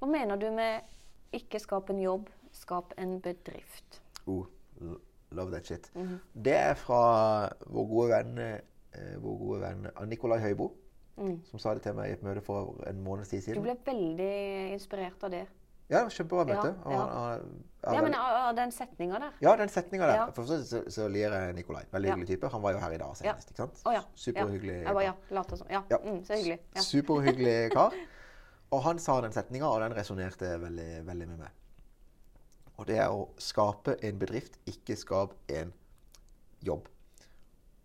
Hva mener du med ikke skap en jobb, skap en bedrift? Oh, love that shit. Mhm. Det er fra vår gode venn, eh, vår gode venn Nikolai Høibo, som sa det til meg i et møte for en måneds tid Mm. Du ble veldig inspirert av det. Ja, kjempebra møte. Ja, ja. han- han- han Ja, men av den setninga der. Ja, den setninga der. Ja. For så, så, så lir jeg Nikolai. Veldig hyggelig type. Han var jo her i dag senest. Ikke sant? Oh, ja. Superhyggelig. Ja. Jeg bare, ja, later som. Ja. Mm, så hyggelig. Ja. Superhyggelig kar. Og han sa den setninga, og den resonnerte veldig, veldig med meg. Og det er å skape en bedrift, ikke skap en jobb.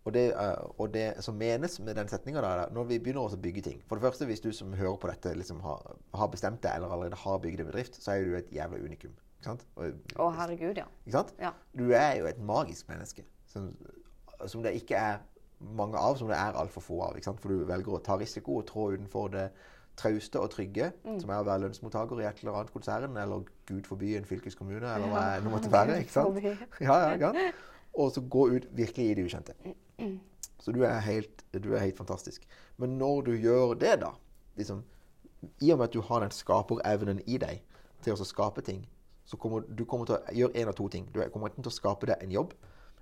Og det, er- og det som menes med den setninga der, når vi begynner å bygge ting For det første, hvis du som hører på dette, liksom har, har bestemt det, eller allerede har bygd en bedrift, så er du et jævla unikum. Ikke sant? Å, herregud, ja. ikke sant? Ja. Du er jo et magisk menneske. Som, som det ikke er mange av, som det er altfor få av. Ikke sant? For du velger å ta risiko og trå utenfor det trauste og trygge, Mm. som er å være lønnsmottaker i et eller annet konsern, eller gud forby en fylkeskommune, eller hva det måtte være. ikke sant? Ja, Ja, ja. Og så gå ut virkelig i det ukjente. Så du er helt, du er helt fantastisk. Men når du gjør det, da liksom, I og med at du har den skaperevnen i deg til å skape ting, så kommer du kommer til å gjøre én av to ting. Du kommer enten til å skape deg en jobb,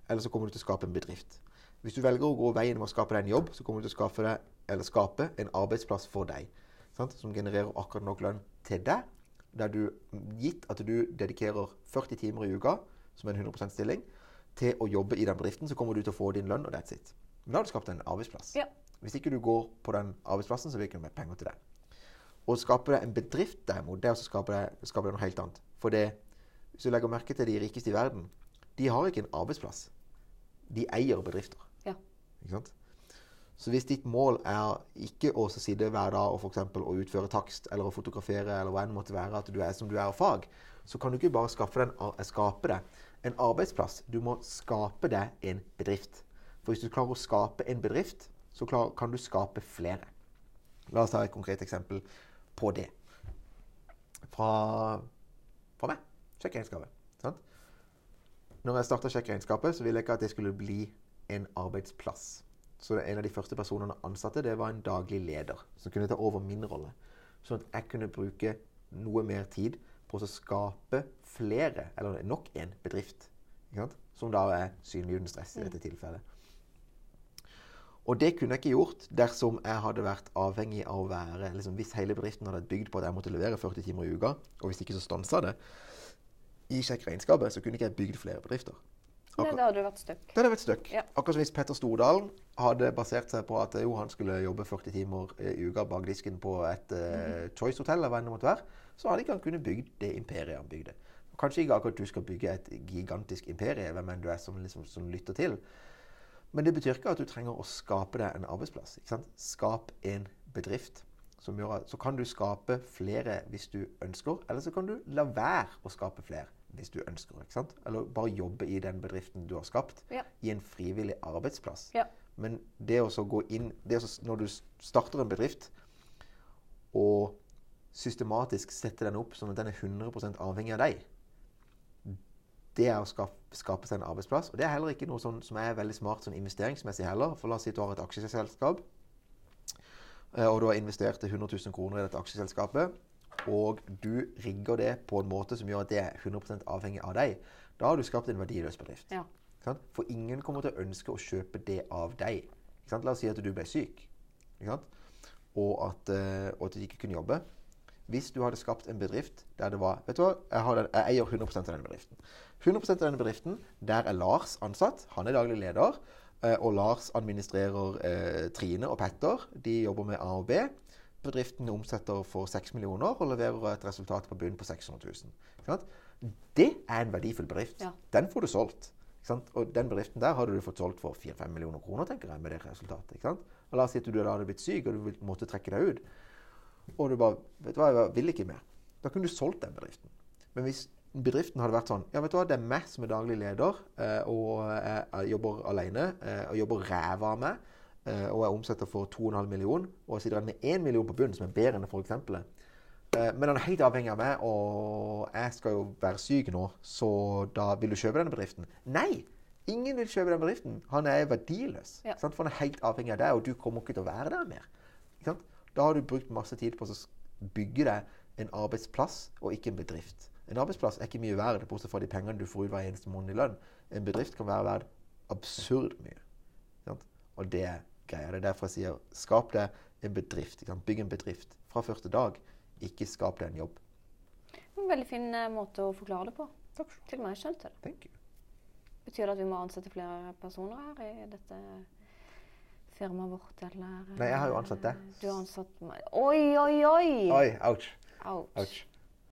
eller så kommer du til å skape en bedrift. Hvis du velger å gå veien med å skape deg en jobb, så kommer du til å skape, deg, eller skape en arbeidsplass for deg. Sant? Som genererer akkurat nok lønn til deg. Der du, gitt at du dedikerer 40 timer i uka, som er en 100% stilling, til å jobbe i den bedriften, så kommer du til å få din lønn, og that's it. Men da har du skapt en arbeidsplass. Ja. Hvis ikke du går på den arbeidsplassen, så det ikke noe mer penger til deg. Å skape deg en bedrift, derimot, det er å skape deg noe helt annet. For det, hvis du legger merke til de rikeste i verden, de har ikke en arbeidsplass. De eier bedrifter. Ja. Ikke sant? Så hvis ditt mål er ikke å sitte hver dag og for å utføre takst eller å fotografere, eller hva enn måtte være, at du er som du er av fag, så kan du ikke bare skaffe deg en, skape deg en arbeidsplass. Du må skape deg en bedrift. For hvis du klarer å skape en bedrift, så klar, kan du skape flere. La oss ta et konkret eksempel på det. Fra, fra meg. Sjekkregnskapet. Sant? Når jeg starta sjekkregnskapet, så ville jeg ikke at det skulle bli en arbeidsplass. Så en av de første personene jeg ansatte, det var en daglig leder. Som kunne ta over min rolle. Sånn at jeg kunne bruke noe mer tid på å skape flere, eller nok en bedrift. Som da er synlig uten stress i dette tilfellet. Og det kunne jeg ikke gjort dersom jeg hadde vært avhengig av å være liksom Hvis hele bedriften hadde bygd på at jeg måtte levere 40 timer i uka, og hvis ikke så stansa det i sjekkregnskapet, så kunne ikke jeg bygd flere bedrifter. Det, da hadde du vært stuck. Det hadde vært stuck. Ja. Akkurat som hvis Petter Stordalen hadde basert seg på at jo, han skulle jobbe 40 timer i uka bak disken på et uh, Choice-hotell, eller hva det måtte være, så hadde ikke han kunnet bygd det imperiet han bygde. Kanskje ikke akkurat du skal bygge et gigantisk imperie, hvem enn du er som, liksom, som lytter til. Men det betyr ikke at du trenger å skape deg en arbeidsplass. Skap en bedrift. Som gjør så kan du skape flere hvis du ønsker, eller så kan du la være å skape flere hvis du ønsker. Ikke sant? Eller bare jobbe i den bedriften du har skapt, Ja. i en frivillig arbeidsplass. Ja. Men det å gå inn det å Når du starter en bedrift og systematisk setter den opp sånn at den er 100% avhengig av deg, det er å skape, skape seg en arbeidsplass. Og det er heller ikke noe sånn, som er veldig smart sånn investeringsmessig heller. For la oss si du har et aksjeselskap, og du har investert 100 000 kroner i dette aksjeselskapet, og du rigger det på en måte som gjør at det er 100% avhengig av deg. Da har du skapt en verdiløs bedrift. Ja. For ingen kommer til å ønske å kjøpe det av deg. La oss si at du ble syk? Og, at, eh, og at du ikke kunne jobbe. Hvis du hadde skapt en bedrift der det var Vet du hva, jeg, har den, jeg eier 100% av denne bedriften. 100% av denne bedriften, Der er Lars ansatt. Han er daglig leder. Eh, Og Lars administrerer eh, Trine og Petter. De jobber med A og B. Bedriften omsetter for 6 millioner og leverer et resultat på bunn på 600 000. Det er en verdifull bedrift. Ja. Den får du solgt. Og den bedriften der hadde du fått solgt for 4-5 millioner kroner, tenker jeg, med det resultatet. Og la oss si at du da hadde blitt syk, og du måtte trekke deg ut. Og du bare Vet du hva, jeg vil ikke mer. Da kunne du solgt den bedriften. Men hvis bedriften hadde vært sånn Ja, vet du hva, det er meg som er daglig leder, eh, og jeg, jeg jobber alene, eh, og jobber ræva av meg, eh, og jeg omsetter for 2,5 millioner, og jeg sitter igjen med 1 million på bunnen, som er bedre enn det forrige eksempelet. Eh, Men han er helt avhengig av meg, og jeg skal jo være syk nå, så da vil du kjøpe denne bedriften? Nei! Ingen vil kjøpe den bedriften. Han er verdiløs. Ja. For han er helt avhengig av deg, og du kommer ikke til å være der mer. Da har du brukt masse tid på å bygge deg en arbeidsplass og ikke en bedrift. En arbeidsplass er ikke mye verdt, bortsett fra de pengene du får ut hver eneste måned i lønn. En bedrift kan være verdt absurd mye. Sant? Og det er greia. Det er derfor jeg sier skap deg en bedrift. Bygg en bedrift fra første dag. Ikke skap deg en jobb. En veldig fin eh, måte å forklare det på. Takk. Til og med jeg skjønte det. Thank you. Betyr det at vi må ansette flere personer her i dette firmaet vårt, eller? Nei, jeg har jo ansatt deg. Du har ansatt meg. Oi, oi, oi! Oi, ouch. Ouch. Ouch.